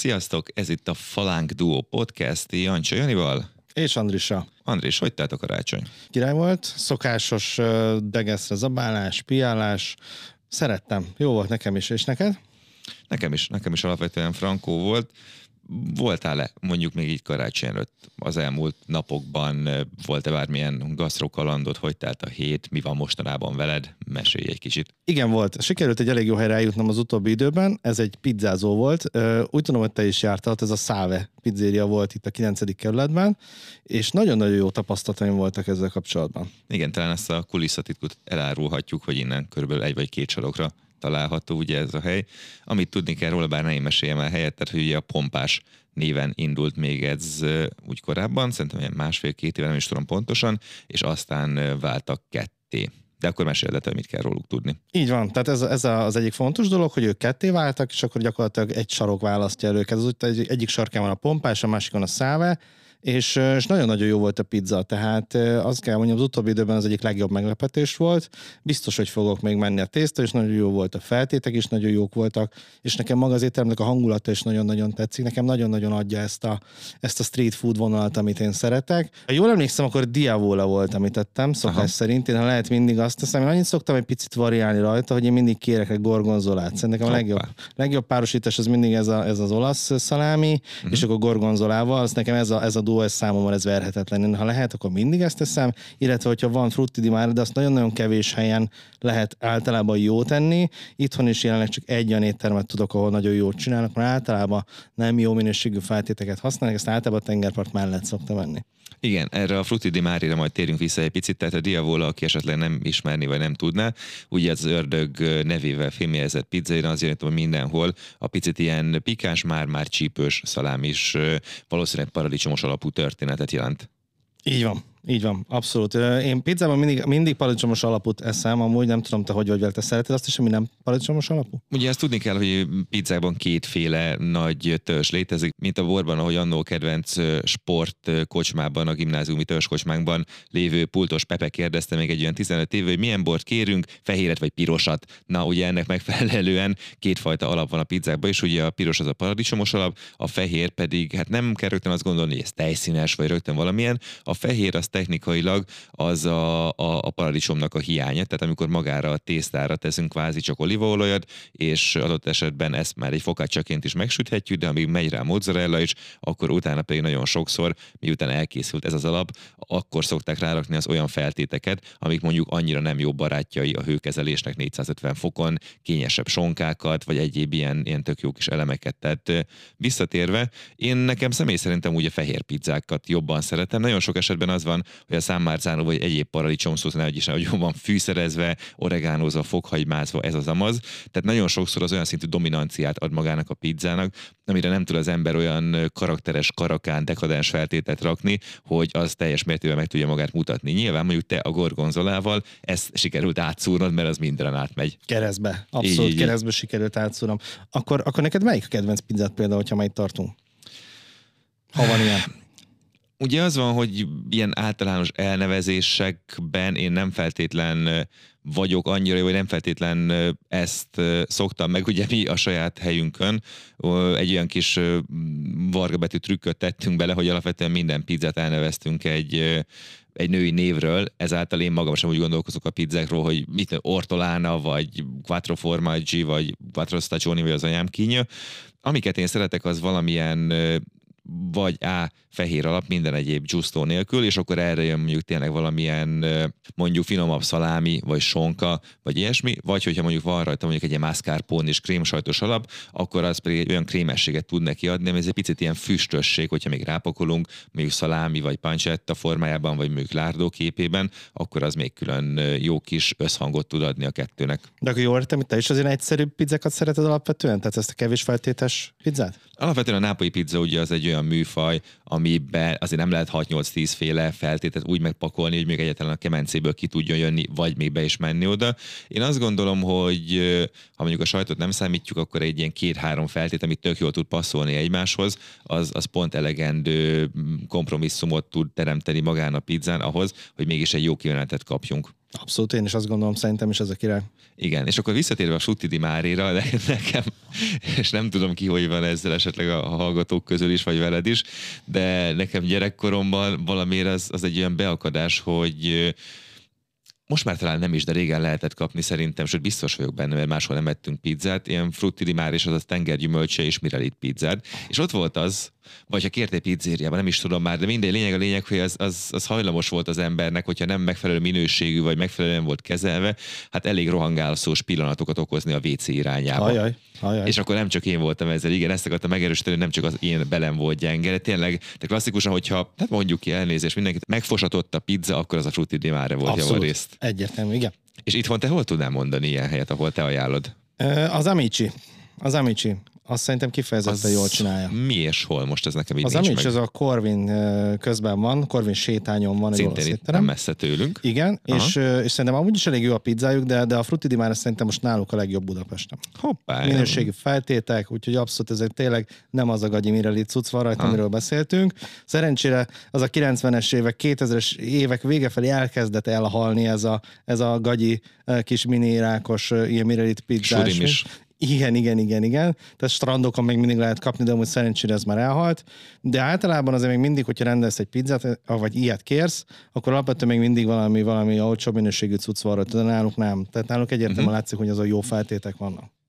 Sziasztok, ez itt a Falánk Duo podcast Jancsa Janival. És Andrisa. Andris, hogy telt a karácsony? Király volt, szokásos degeszre zabálás, piálás. Szerettem, jó volt nekem is, és neked? Nekem is, nekem is alapvetően frankó volt voltál-e mondjuk még így karácsony előtt az elmúlt napokban, volt-e bármilyen gasztrokalandod, hogy telt a hét, mi van mostanában veled? Mesélj egy kicsit. Igen, volt. Sikerült egy elég jó helyre eljutnom az utóbbi időben, ez egy pizzázó volt. Úgy tudom, hogy te is jártál, ez a Száve pizzéria volt itt a 9. kerületben, és nagyon-nagyon jó tapasztalataim voltak ezzel kapcsolatban. Igen, talán ezt a kulisszatitkot elárulhatjuk, hogy innen körülbelül egy vagy két sarokra található ugye ez a hely. Amit tudni kell róla, bár ne én meséljem el helyet, tehát hogy ugye a pompás néven indult még ez úgy korábban, szerintem ilyen másfél-két éve, nem is tudom pontosan, és aztán váltak ketté. De akkor meséld el, mit kell róluk tudni. Így van, tehát ez, ez az egyik fontos dolog, hogy ők ketté váltak, és akkor gyakorlatilag egy sarok választja el őket. Az úgy, egy, egyik sarkán van a pompás, a másikon a száve, és, és nagyon-nagyon jó volt a pizza, tehát azt kell mondjam, az utóbbi időben az egyik legjobb meglepetés volt. Biztos, hogy fogok még menni a tészta, és nagyon jó volt a feltétek is, nagyon jók voltak, és nekem maga az étteremnek a hangulata is nagyon-nagyon tetszik. Nekem nagyon-nagyon adja ezt a, ezt a street food vonalat, amit én szeretek. Ha jól emlékszem, akkor Diavola volt, amit tettem, szokás Aha. szerint. Én ha lehet mindig azt teszem, én annyit szoktam egy picit variálni rajta, hogy én mindig kérek egy gorgonzolát. Szerintem a legjobb, legjobb párosítás az mindig ez, a, ez az olasz szalámi, uh-huh. és akkor gorgonzolával. Az nekem ez a, ez a duo, ez számomra ez verhetetlen. Ha lehet, akkor mindig ezt teszem, illetve hogyha van frutti már, de azt nagyon-nagyon kevés helyen lehet általában jó tenni. Itthon is jelenleg csak egy olyan éttermet tudok, ahol nagyon jót csinálnak, mert általában nem jó minőségű feltéteket használnak, ezt általában a tengerpart mellett szoktam venni. Igen, erre a Frutti di Márira majd térünk vissza egy picit, tehát a Diavola, aki esetleg nem ismerni vagy nem tudná, ugye az ördög nevével filmjelzett pizzaira az jelent, hogy mindenhol a picit ilyen pikás, már-már csípős szalám is valószínűleg paradicsomos alapú történetet jelent. Így van. Így van, abszolút. Én pizzában mindig, mindig paradicsomos alapút eszem, amúgy nem tudom, te hogy vagy vele, te szereted azt is, ami nem paradicsomos alapú? Ugye ezt tudni kell, hogy pizzában kétféle nagy törzs létezik, mint a borban, ahogy annó kedvenc sport kocsmában, a gimnáziumi kocsmánkban lévő pultos Pepe kérdezte még egy olyan 15 éve, hogy milyen bort kérünk, fehéret vagy pirosat. Na, ugye ennek megfelelően kétfajta alap van a pizzákban, és ugye a piros az a paradicsomos alap, a fehér pedig, hát nem kell rögtön azt gondolni, hogy ez tejszínes, vagy rögtön valamilyen, a fehér az technikailag az a, a, a paradicsomnak a hiánya, tehát amikor magára a tésztára teszünk kvázi csak olívaolajat, és adott esetben ezt már egy fokácsaként is megsüthetjük, de amíg megy rá mozzarella is, akkor utána pedig nagyon sokszor, miután elkészült ez az alap, akkor szokták rárakni az olyan feltéteket, amik mondjuk annyira nem jó barátjai a hőkezelésnek 450 fokon, kényesebb sonkákat, vagy egyéb ilyen, ilyen tök jó kis elemeket. Tehát visszatérve, én nekem személy szerintem úgy a fehér pizzákat jobban szeretem. Nagyon sok esetben az van, hogy a számmárcánó vagy egyéb paradicsomszósz ne is, hogy van fűszerezve, oregánozva, fokhagymázva, ez az amaz. Tehát nagyon sokszor az olyan szintű dominanciát ad magának a pizzának, amire nem tud az ember olyan karakteres, karakán, dekadens feltételt rakni, hogy az teljes mértékben meg tudja magát mutatni. Nyilván mondjuk te a gorgonzolával ezt sikerült átszúrnod, mert az minden átmegy. Keresztbe, abszolút így, keresztbe így. sikerült átszúrnom. Akkor, akkor neked melyik a kedvenc pizzát például, hogyha majd tartunk? Ha van ilyen. Ugye az van, hogy ilyen általános elnevezésekben én nem feltétlen vagyok annyira jó, hogy nem feltétlen ezt szoktam meg. Ugye mi a saját helyünkön egy olyan kis vargabetű trükköt tettünk bele, hogy alapvetően minden pizzát elneveztünk egy egy női névről, ezáltal én magam sem úgy gondolkozok a pizzákról, hogy mit ortolana, vagy quattro formaggi, vagy quattro stagioni, vagy az anyám kínja. Amiket én szeretek, az valamilyen vagy A fehér alap, minden egyéb giusto nélkül, és akkor erre jön mondjuk tényleg valamilyen mondjuk finomabb szalámi, vagy sonka, vagy ilyesmi, vagy hogyha mondjuk van rajta mondjuk egy ilyen mascarpone és krémsajtos alap, akkor az pedig egy olyan krémességet tud neki adni, ami ez egy picit ilyen füstösség, hogyha még rápakolunk, mondjuk szalámi, vagy pancetta formájában, vagy mondjuk lárdó képében, akkor az még külön jó kis összhangot tud adni a kettőnek. De akkor jól értem, te is az ilyen egyszerű pizzákat szereted alapvetően? Tehát ezt a kevés feltétes pizzát? Alapvetően a nápolyi pizza ugye az egy olyan műfaj, amiben azért nem lehet 6-8-10 féle feltétet úgy megpakolni, hogy még egyetlen a kemencéből ki tudjon jönni, vagy még be is menni oda. Én azt gondolom, hogy ha mondjuk a sajtot nem számítjuk, akkor egy ilyen két-három feltét, amit tök jól tud passzolni egymáshoz, az, az pont elegendő kompromisszumot tud teremteni magán a pizzán ahhoz, hogy mégis egy jó kivenetet kapjunk. Abszolút, én is azt gondolom, szerintem is ez a király. Igen, és akkor visszatérve a Sutti Di Máréra, nekem, és nem tudom ki, hogy van ezzel esetleg a hallgatók közül is, vagy veled is, de nekem gyerekkoromban valamiért az, az egy olyan beakadás, hogy most már talán nem is, de régen lehetett kapni szerintem, sőt biztos vagyok benne, mert máshol nem ettünk pizzát, ilyen frutti di már és az a tengergyümölcse és mirelit pizzát. És ott volt az, vagy ha kértél pizzériában, nem is tudom már, de minden lényeg a lényeg, hogy az, az, az hajlamos volt az embernek, hogyha nem megfelelő minőségű, vagy megfelelően volt kezelve, hát elég rohangálszós pillanatokat okozni a WC irányába. Ajaj, ajaj. És akkor nem csak én voltam ezzel, igen, ezt akartam megerősíteni, nem csak az én belem volt gyenge, de tényleg, de klasszikusan, hogyha, hát mondjuk ki elnézést, mindenkit megfosatott a pizza, akkor az a frutti di mare volt Abszolút. javarészt. Egyértelmű, igen. És itthon te hol tudnál mondani ilyen helyet, ahol te ajánlod? Az Amici. Az Amici. Azt szerintem kifejezetten az jól csinálja. Mi és hol most ez nekem így Az Amici az a Corvin közben van, Corvin sétányon van Szintén egy itt nem messze tőlünk. Igen, és, és szerintem amúgy is elég jó a pizzájuk, de, de a Frutti di Mare szerintem most náluk a legjobb Budapesten. Hoppá. Minőségi feltétek, úgyhogy abszolút ezek tényleg nem az a gagyi mireli cucc van rajta, amiről beszéltünk. Szerencsére az a 90-es évek, 2000-es évek vége felé elkezdett elhalni ez a, ez a gagyi kis mini rákos ilyen mirelit pizzás. is. Igen, igen, igen, igen. Tehát strandokon még mindig lehet kapni, de amúgy szerencsére ez már elhalt. De általában azért még mindig, hogyha rendelsz egy pizzát, vagy ilyet kérsz, akkor alapvetően még mindig valami, valami olcsóbb minőségű cucc van rajta, de náluk nem. Tehát náluk egyértelműen uh-huh. látszik, hogy az a jó feltétek vannak.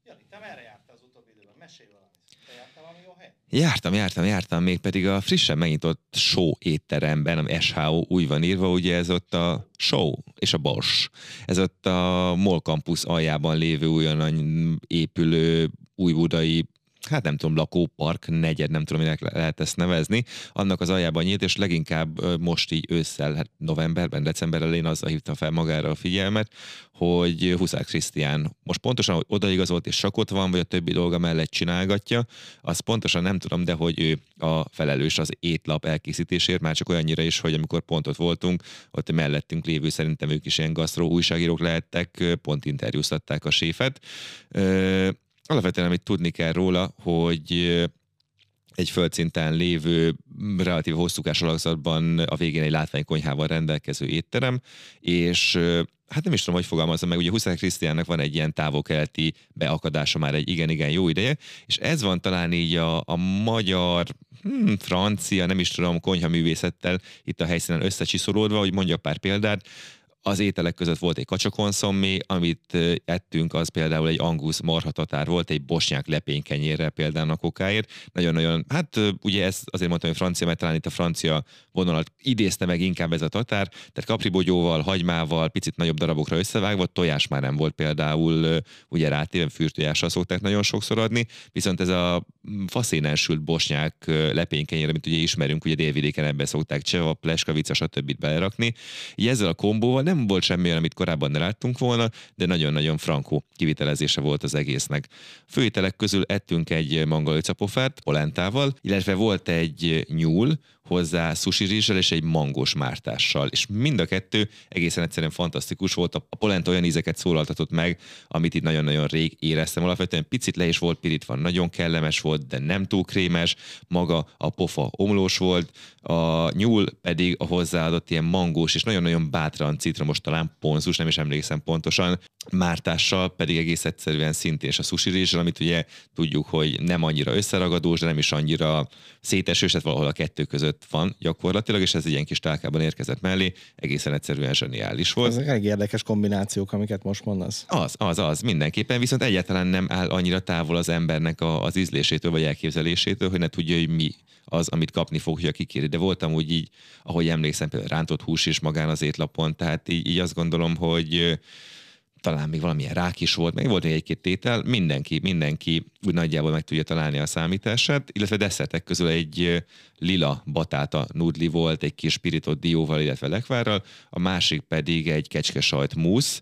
Jártam, jártam, jártam, még pedig a frissen megnyitott show étteremben, ami SHO úgy van írva, ugye ez ott a show és a Bosch. Ez ott a MOL Campus aljában lévő olyan épülő újbudai hát nem tudom, lakópark, negyed, nem tudom, minek lehet ezt nevezni, annak az aljában nyílt, és leginkább most így ősszel, hát novemberben, december elején azzal hívta fel magára a figyelmet, hogy Huszák Krisztián most pontosan, hogy odaigazolt és sakot van, vagy a többi dolga mellett csinálgatja, az pontosan nem tudom, de hogy ő a felelős az étlap elkészítésért, már csak olyannyira is, hogy amikor pontot voltunk, ott mellettünk lévő, szerintem ők is ilyen gasztró újságírók lehettek, pont interjúztatták a séfet alapvetően amit tudni kell róla, hogy egy földszinten lévő, relatív hosszúkás alakzatban a végén egy látványkonyhával rendelkező étterem, és hát nem is tudom, hogy fogalmazom meg, ugye Huszák Krisztiánnak van egy ilyen távol-keleti beakadása már egy igen-igen jó ideje, és ez van talán így a, a magyar, hmm, francia, nem is tudom, konyhaművészettel itt a helyszínen összecsiszolódva, hogy mondjak pár példát, az ételek között volt egy kacsakonszommi, amit ettünk, az például egy angusz marhatatár volt, egy bosnyák lepénykenyérrel például a kokáért. Nagyon-nagyon, hát ugye ez azért mondtam, hogy francia, mert talán itt a francia vonalat idézte meg inkább ez a tatár, tehát kapribogyóval, hagymával, picit nagyobb darabokra összevágva, tojás már nem volt például, ugye rátéven fürtojással szokták nagyon sokszor adni, viszont ez a faszénensült bosnyák lepénykenyér, amit ugye ismerünk, ugye délvidéken ebbe szokták cseva, pleskavica, stb. belerakni. Így ezzel a kombóval nem volt semmi amit korábban ne láttunk volna, de nagyon-nagyon frankó kivitelezése volt az egésznek. Főételek közül ettünk egy mangalicapofát polentával, illetve volt egy nyúl, hozzá sushi rizssel és egy mangos mártással. És mind a kettő egészen egyszerűen fantasztikus volt. A polenta olyan ízeket szólaltatott meg, amit itt nagyon-nagyon rég éreztem. Alapvetően picit le is volt pirítva, nagyon kellemes volt, de nem túl krémes. Maga a pofa omlós volt, a nyúl pedig a hozzáadott ilyen mangós és nagyon-nagyon bátran citromos, talán ponzus, nem is emlékszem pontosan, mártással pedig egész egyszerűen szintén és a sushi rizssel, amit ugye tudjuk, hogy nem annyira összeragadós, de nem is annyira szétesős, tehát valahol a kettő között van gyakorlatilag, és ez egy ilyen kis tálkában érkezett mellé, egészen egyszerűen zseniális volt. Ezek elég érdekes kombinációk, amiket most mondasz. Az, az, az, mindenképpen, viszont egyáltalán nem áll annyira távol az embernek a, az ízlésétől vagy elképzelésétől, hogy ne tudja, hogy mi az, amit kapni fogja, kikéri. De voltam úgy így, ahogy emlékszem, például rántott hús is magán az étlapon, tehát így, így azt gondolom, hogy talán még valamilyen rák is volt, meg volt még egy-két tétel, mindenki, mindenki úgy nagyjából meg tudja találni a számítását, illetve desszertek közül egy lila batáta nudli volt, egy kis spiritot dióval, illetve lekvárral, a másik pedig egy kecskesajt musz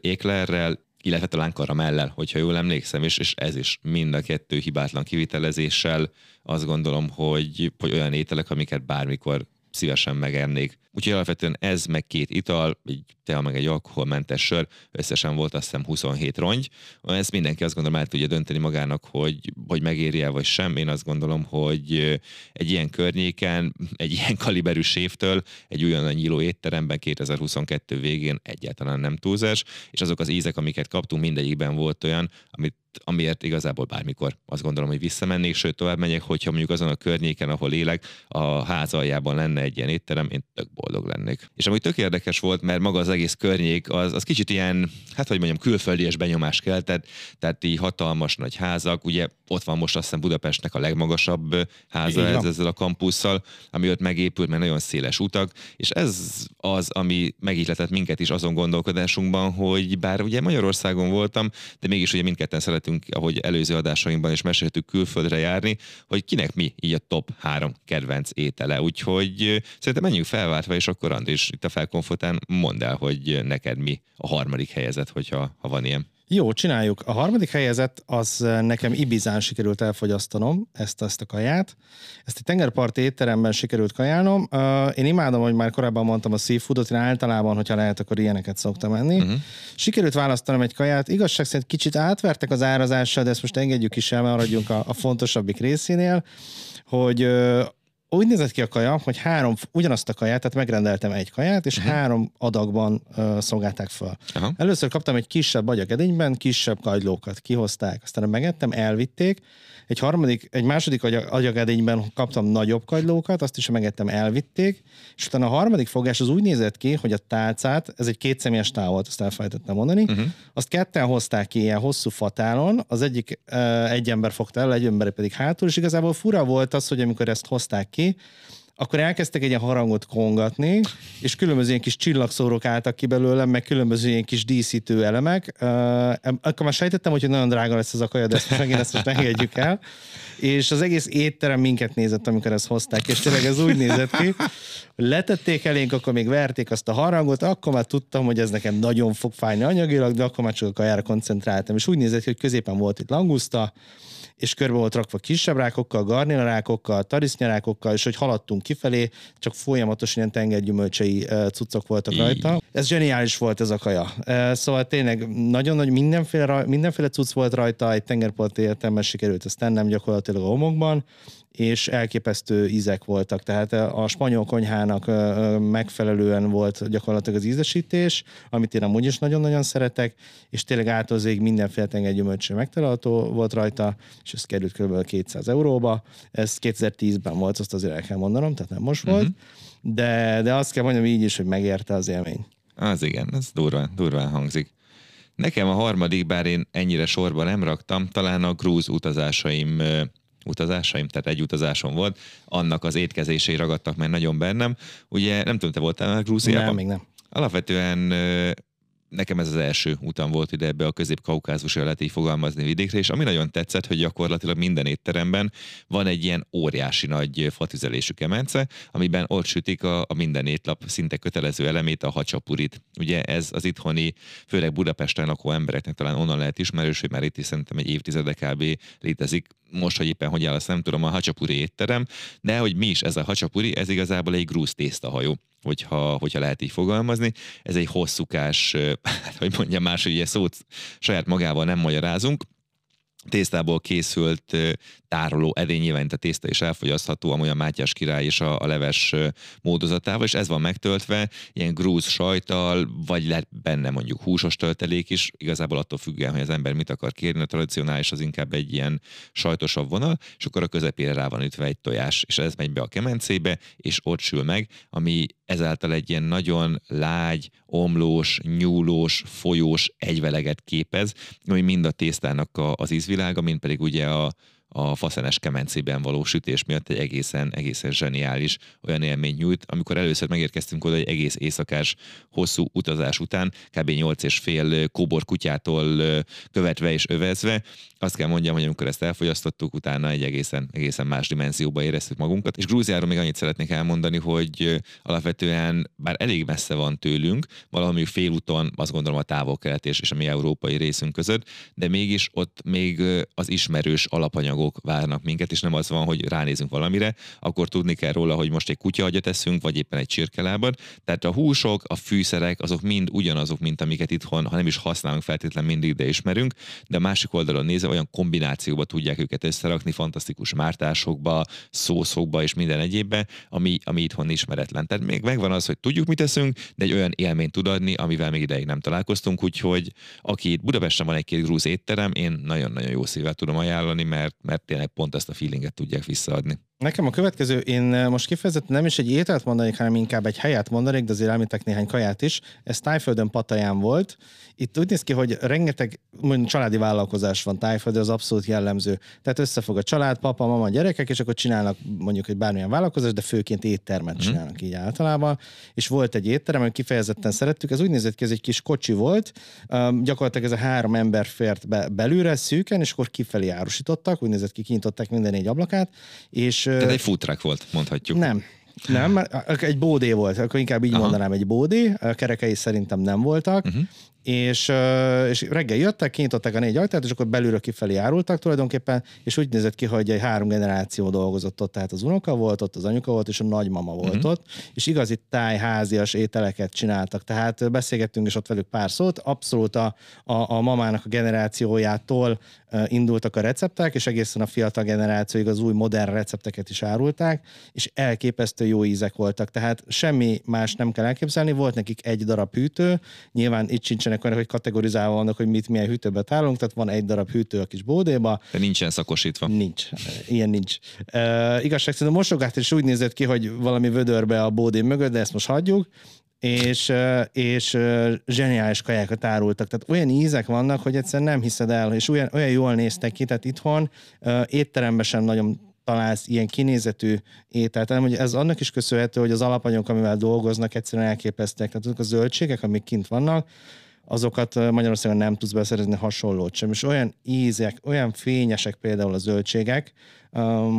éklerrel, illetve talán karamellel, hogyha jól emlékszem, és, és ez is mind a kettő hibátlan kivitelezéssel. Azt gondolom, hogy, hogy olyan ételek, amiket bármikor szívesen megennék Úgyhogy alapvetően ez meg két ital, egy tea meg egy alkoholmentes sör, összesen volt azt hiszem 27 rongy. Ezt mindenki azt gondolom el tudja dönteni magának, hogy, hogy megéri-e vagy sem. Én azt gondolom, hogy egy ilyen környéken, egy ilyen kaliberű sévtől, egy olyan nyíló étteremben 2022 végén egyáltalán nem túlzás, és azok az ízek, amiket kaptunk, mindegyikben volt olyan, amit amiért igazából bármikor azt gondolom, hogy visszamennék, sőt tovább megyek, hogyha mondjuk azon a környéken, ahol élek, a ház aljában lenne egy ilyen étterem, én tök boldog lennék. És ami tök érdekes volt, mert maga az egész környék, az, az kicsit ilyen, hát hogy mondjam, külföldi és benyomás keltett, tehát így hatalmas nagy házak, ugye ott van most azt hiszem Budapestnek a legmagasabb háza ez, ezzel a kampusszal, ami ott megépült, mert nagyon széles utak, és ez az, ami megihletett minket is azon gondolkodásunkban, hogy bár ugye Magyarországon voltam, de mégis ugye mindketten szeretünk, ahogy előző adásainkban is meséltük külföldre járni, hogy kinek mi így a top három kedvenc étele. Úgyhogy szerintem menjünk felváltva, és akkor Andris itt a felkonfotán mondd el, hogy neked mi a harmadik helyezet, hogyha ha van ilyen. Jó, csináljuk. A harmadik helyezett az eh, nekem Ibizán sikerült elfogyasztanom ezt, ezt a kaját. Ezt egy tengerparti étteremben sikerült kajálnom. Uh, én imádom, hogy már korábban mondtam a seafoodot, én általában, hogyha lehet, akkor ilyeneket szoktam enni. Uh-huh. Sikerült választanom egy kaját. Igazság szerint kicsit átvertek az árazással, de ezt most engedjük is el, maradjunk a, a fontosabbik részénél, hogy uh, úgy nézett ki a kaja, hogy három, ugyanazt a kaját, tehát megrendeltem egy kaját, és uh-huh. három adagban uh, szolgálták fel. Uh-huh. Először kaptam egy kisebb agyagedényben, kisebb kagylókat, kihozták, aztán megettem, elvitték, egy harmadik, egy második agyagedényben kaptam nagyobb kagylókat, azt is megettem, elvitték, és utána a harmadik fogás az úgy nézett ki, hogy a tálcát, ez egy kétszemélyes tál volt, azt elfelejtettem mondani, uh-huh. azt ketten hozták ki ilyen hosszú fatálon, az egyik egy ember fogta el, egy ember pedig hátul, és igazából fura volt az, hogy amikor ezt hozták ki, akkor elkezdtek egy ilyen harangot kongatni, és különböző ilyen kis csillagszórok álltak ki belőlem, meg különböző ilyen kis díszítő elemek. Uh, akkor már sejtettem, hogy nagyon drága lesz ez a kaja, de ezt megint ezt most engedjük el. És az egész étterem minket nézett, amikor ezt hozták, és tényleg ez úgy nézett ki, hogy letették elénk, akkor még verték azt a harangot, akkor már tudtam, hogy ez nekem nagyon fog fájni anyagilag, de akkor már csak a kajára koncentráltam. És úgy nézett ki, hogy középen volt itt languszta, és körbe volt rakva kisebb rákokkal, garnélarákokkal, tarisznyarákokkal, és hogy haladtunk kifelé, csak folyamatosan ilyen tengergyümölcsei cuccok voltak rajta. Ez zseniális volt ez a kaja. Szóval tényleg nagyon nagy mindenféle, mindenféle cucc volt rajta, egy tengerparti értelmes sikerült ezt tennem gyakorlatilag a homokban, és elképesztő ízek voltak. Tehát a spanyol konyhának megfelelően volt gyakorlatilag az ízesítés, amit én amúgy is nagyon-nagyon szeretek, és tényleg átozéig mindenféle tengergyümölcső megtalálható volt rajta, és ez került kb. 200 euróba. Ez 2010-ben volt, azt azért el kell mondanom, tehát nem most volt, uh-huh. de, de azt kell mondjam így is, hogy megérte az élmény. Az igen, ez durván, durván hangzik. Nekem a harmadik, bár én ennyire sorba nem raktam, talán a grúz utazásaim utazásaim, tehát egy utazásom volt, annak az étkezései ragadtak meg nagyon bennem. Ugye nem tudom, te voltál már Grúziában? Nem, még nem. Alapvetően nekem ez az első utam volt ide ebbe a közép-kaukázusra lehet így fogalmazni vidékre, és ami nagyon tetszett, hogy gyakorlatilag minden étteremben van egy ilyen óriási nagy fatüzelésű kemence, amiben ott sütik a, a minden étlap szinte kötelező elemét, a hacsapurit. Ugye ez az itthoni, főleg Budapesten lakó embereknek talán onnan lehet ismerős, hogy már itt is szerintem egy évtizede kb. létezik most, hogy éppen hogy áll, azt nem tudom, a hacsapuri étterem, de hogy mi is ez a hacsapuri, ez igazából egy grúz tésztahajó hogyha, hogyha lehet így fogalmazni. Ez egy hosszúkás, hát, hogy mondjam más, hogy ilyen szót saját magával nem magyarázunk, tésztából készült tároló edény, nyilván a tészta is elfogyasztható, amolyan Mátyás király és a, a leves módozatával, és ez van megtöltve ilyen grúz sajtal, vagy lehet benne mondjuk húsos töltelék is, igazából attól függően, hogy az ember mit akar kérni, a tradicionális az inkább egy ilyen sajtosabb vonal, és akkor a közepére rá van ütve egy tojás, és ez megy be a kemencébe, és ott sül meg, ami ezáltal egy ilyen nagyon lágy, omlós, nyúlós, folyós egyveleget képez, ami mind a tésztának a, az ízvilága, mind pedig ugye a, a faszenes kemencében való sütés miatt egy egészen, egészen zseniális olyan élmény nyújt. Amikor először megérkeztünk oda egy egész éjszakás hosszú utazás után, kb. 8 és fél kóbor kutyától követve és övezve, azt kell mondjam, hogy amikor ezt elfogyasztottuk, utána egy egészen, egészen más dimenzióba éreztük magunkat. És Grúziáról még annyit szeretnék elmondani, hogy alapvetően bár elég messze van tőlünk, valami félúton azt gondolom a távol-kelet és, és a mi európai részünk között, de mégis ott még az ismerős alapanyagok csomagok várnak minket, és nem az van, hogy ránézünk valamire, akkor tudni kell róla, hogy most egy kutyahagyat eszünk, vagy éppen egy csirkelábad. Tehát a húsok, a fűszerek, azok mind ugyanazok, mint amiket itthon, ha nem is használunk feltétlenül mindig, de ismerünk, de a másik oldalon nézve olyan kombinációba tudják őket összerakni, fantasztikus mártásokba, szószokba és minden egyébbe, ami, ami itthon ismeretlen. Tehát még megvan az, hogy tudjuk, mit teszünk, de egy olyan élményt tud adni, amivel még ideig nem találkoztunk, úgyhogy aki Budapesten van egy-két grúz étterem, én nagyon-nagyon jó szívvel tudom ajánlani, mert, mert tényleg pont ezt a feelinget tudják visszaadni. Nekem a következő, én most kifejezetten nem is egy ételt mondanék, hanem inkább egy helyet mondanék, de azért említek néhány kaját is. Ez Tájföldön Pataján volt. Itt úgy néz ki, hogy rengeteg mondjuk, családi vállalkozás van Tájföldön, az abszolút jellemző. Tehát összefog a család, papa, mama, gyerekek, és akkor csinálnak mondjuk egy bármilyen vállalkozás, de főként éttermet mm. csinálnak így általában. És volt egy étterem, amit kifejezetten szerettük. Ez úgy nézett ki, ez egy kis kocsi volt. Um, gyakorlatilag ez a három ember fért be belülre szűken, és akkor kifelé árusítottak, úgy nézett ki, kinyitották minden egy ablakát, és tehát egy food truck volt, mondhatjuk. Nem. Nem, egy bódé volt, akkor inkább így Aha. mondanám, egy bódé, kerekei szerintem nem voltak, uh-huh és, és reggel jöttek, kinyitották a négy ajtát, és akkor belülről kifelé árultak tulajdonképpen, és úgy nézett ki, hogy egy három generáció dolgozott ott, tehát az unoka volt ott, az anyuka volt, és a nagymama volt uh-huh. ott, és igazi tájházias ételeket csináltak, tehát beszélgettünk is ott velük pár szót, abszolút a, a, a mamának a generációjától indultak a receptek, és egészen a fiatal generációig az új modern recepteket is árulták, és elképesztő jó ízek voltak, tehát semmi más nem kell elképzelni, volt nekik egy darab hűtő, nyilván itt sincsen nincsenek olyanok, hogy kategorizálva vannak, hogy mit milyen hűtőbe tárolunk, tehát van egy darab hűtő a kis bódéba. De nincsen szakosítva. Nincs. Ilyen nincs. Uh, igazság szerint a mosogát is úgy nézett ki, hogy valami vödörbe a bódé mögött, de ezt most hagyjuk és, és zseniális kajákat árultak. Tehát olyan ízek vannak, hogy egyszerűen nem hiszed el, és olyan, olyan jól néztek ki, tehát itthon étteremben sem nagyon találsz ilyen kinézetű ételt, hanem hogy ez annak is köszönhető, hogy az alapanyagok, amivel dolgoznak, egyszerűen elképesztek. Tehát azok a zöldségek, amik kint vannak, azokat Magyarországon nem tudsz beszerezni hasonlót sem. És olyan ízek, olyan fényesek például a zöldségek,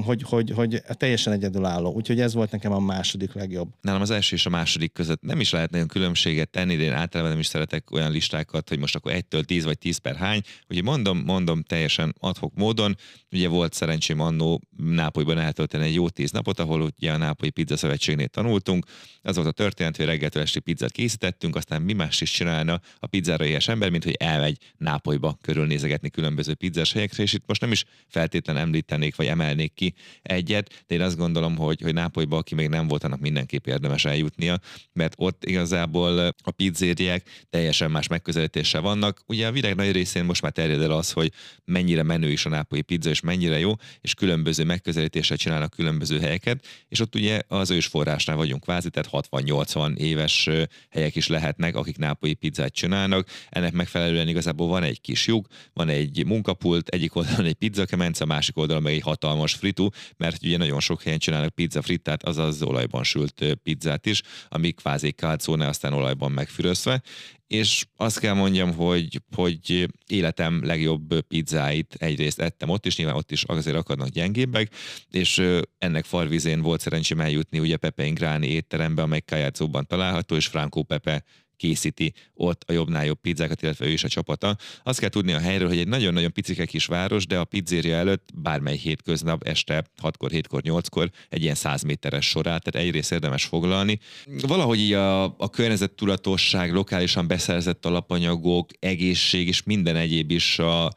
hogy, hogy, hogy teljesen egyedülálló. Úgyhogy ez volt nekem a második legjobb. Nálam az első és a második között nem is lehet nagyon különbséget tenni, de én általában nem is szeretek olyan listákat, hogy most akkor egytől tíz vagy tíz per hány. Úgyhogy mondom, mondom teljesen adhok módon. Ugye volt szerencsém annó Nápolyban eltölteni egy jó tíz napot, ahol ugye a Nápolyi Pizza Szövetségnél tanultunk. Az volt a történet, hogy reggeltől esti pizzát készítettünk, aztán mi más is csinálna a pizzára ilyes ember, mint hogy elmegy Nápolyba körülnézegetni különböző pizzás helyekre, és itt most nem is feltétlen említenék, vagy emelnék ki egyet, de én azt gondolom, hogy, hogy Nápolyba, aki még nem volt, annak mindenképp érdemes eljutnia, mert ott igazából a pizzériek teljesen más megközelítéssel vannak. Ugye a világ nagy részén most már terjed el az, hogy mennyire menő is a nápolyi pizza, és mennyire jó, és különböző megközelítéssel csinálnak különböző helyeket, és ott ugye az ős forrásnál vagyunk kvázi, tehát 60-80 éves helyek is lehetnek, akik nápolyi pizzát csinálnak. Ennek megfelelően igazából van egy kis lyuk, van egy munkapult, egyik oldalon egy pizzakemence, a másik oldalon meg egy hatalmas hatalmas fritu, mert ugye nagyon sok helyen csinálnak pizza frittát, azaz olajban sült pizzát is, ami kvázi calzone, aztán olajban megfürözve, és azt kell mondjam, hogy, hogy életem legjobb pizzáit egyrészt ettem ott, és nyilván ott is azért akadnak gyengébbek, és ennek farvizén volt szerencsém eljutni ugye Pepe Ingráni étterembe, amely Kajátszóban található, és Franco Pepe készíti ott a jobbnál jobb pizzákat, illetve ő is a csapata. Azt kell tudni a helyről, hogy egy nagyon-nagyon picike kis város, de a pizzéria előtt bármely hétköznap este 6-kor, 7-kor, 8-kor egy ilyen 100 méteres sorát, tehát egyrészt érdemes foglalni. Valahogy így a, a környezettudatosság, lokálisan beszerzett alapanyagok, egészség és minden egyéb is a,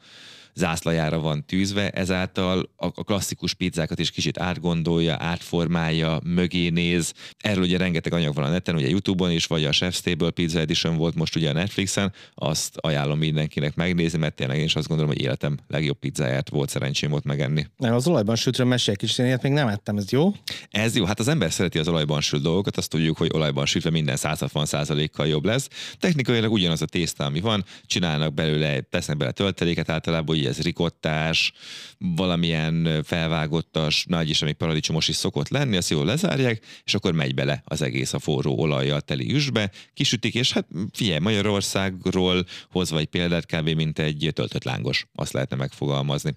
zászlajára van tűzve, ezáltal a klasszikus pizzákat is kicsit átgondolja, átformálja, mögé néz. Erről ugye rengeteg anyag van a neten, ugye YouTube-on is, vagy a Chef's Table Pizza Edition volt most ugye a Netflixen, azt ajánlom mindenkinek megnézni, mert tényleg én is azt gondolom, hogy életem legjobb pizzáját volt szerencsém ott megenni. Nem, az olajban sültről mesélj kicsit, én még nem ettem, ez jó? Ez jó, hát az ember szereti az olajban sült dolgokat, azt tudjuk, hogy olajban sütve minden 160 kal jobb lesz. Technikailag ugyanaz a tészta, ami van, csinálnak belőle, tesznek bele tölteléket, általában ez rikottás, valamilyen felvágottas, nagy is, ami paradicsomos is szokott lenni, azt jól lezárják, és akkor megy bele az egész a forró olajjal teli üsbe, kisütik, és hát figyelj, Magyarországról hozva egy példát, kb. mint egy töltött lángos, azt lehetne megfogalmazni.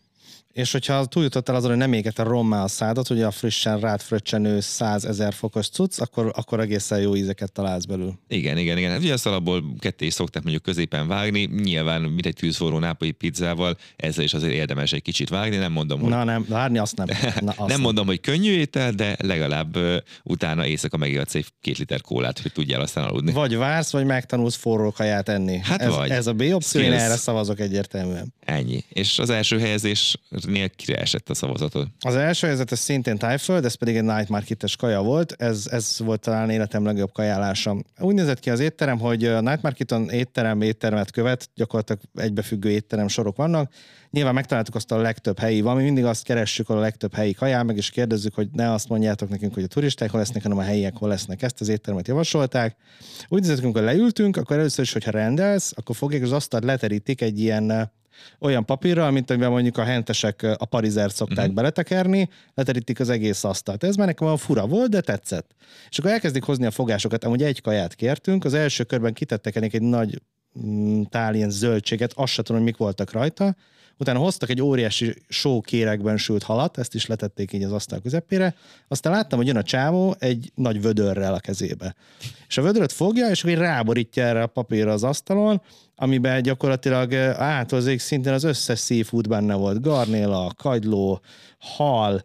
És hogyha túljutottál azon, hogy nem éget a rommá a szádat, ugye a frissen rád fröccsenő 100 ezer fokos cucc, akkor, akkor egészen jó ízeket találsz belül. Igen, igen, igen. Hát ugye azt alapból ketté is szokták mondjuk középen vágni, nyilván mint egy tűzforró nápolyi pizzával, ezzel is azért érdemes egy kicsit vágni, nem mondom, hogy... Na nem, várni azt nem. Na, azt nem, nem mondom, hogy könnyű étel, de legalább uh, utána éjszaka megigadsz egy két liter kólát, hogy tudjál aztán aludni. Vagy vársz, vagy megtanulsz forró kaját enni. Hát ez, vagy. ez a B opció, én erre szavazok egyértelműen. Ennyi. És az első helyezésnél kire esett a szavazatod? Az első helyzet ez szintén tájföld, ez pedig egy Night Market-es kaja volt, ez, ez volt talán életem legjobb kajálása. Úgy nézett ki az étterem, hogy a Night Marketon étterem éttermet követ, gyakorlatilag egybefüggő étterem sorok vannak. Nyilván megtaláltuk azt a legtöbb helyi, van, mi mindig azt keressük a legtöbb helyi kaján, meg is kérdezzük, hogy ne azt mondjátok nekünk, hogy a turisták hol lesznek, hanem a helyiek hol lesznek. Ezt az éttermet javasolták. Úgy nézett, amikor leültünk, akkor először is, hogyha rendelsz, akkor fogják az asztalt leterítik egy ilyen olyan papírral, mint amiben mondjuk a hentesek a parizert szokták uh-huh. beletekerni, leterítik az egész asztalt. Ez már nekem olyan fura volt, de tetszett. És akkor elkezdik hozni a fogásokat. Amúgy egy kaját kértünk, az első körben kitettek ennek egy nagy mm, tál ilyen zöldséget, azt sem tudom, hogy mik voltak rajta, utána hoztak egy óriási só kérekben sült halat, ezt is letették így az asztal közepére, aztán láttam, hogy jön a csávó egy nagy vödörrel a kezébe. És a vödröt fogja, és akkor ráborítja erre a papírra az asztalon, amiben gyakorlatilag áthozik szintén az összes seafood benne volt. Garnéla, kagyló, hal,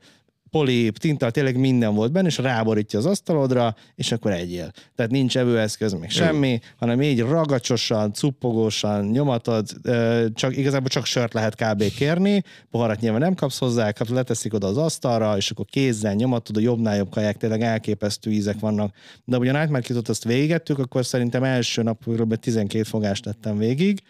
polip, tinta, tényleg minden volt benne, és ráborítja az asztalodra, és akkor egyél. Tehát nincs evőeszköz, még semmi, hanem így ragacsosan, cuppogósan nyomatod, csak, igazából csak sört lehet kb. kérni, poharat nyilván nem kapsz hozzá, kapsz, leteszik oda az asztalra, és akkor kézzel nyomatod, a jobbnál jobb kaják, tényleg elképesztő ízek vannak. De ugye a Night Marketot azt végettük, akkor szerintem első nap kb. 12 fogást tettem végig,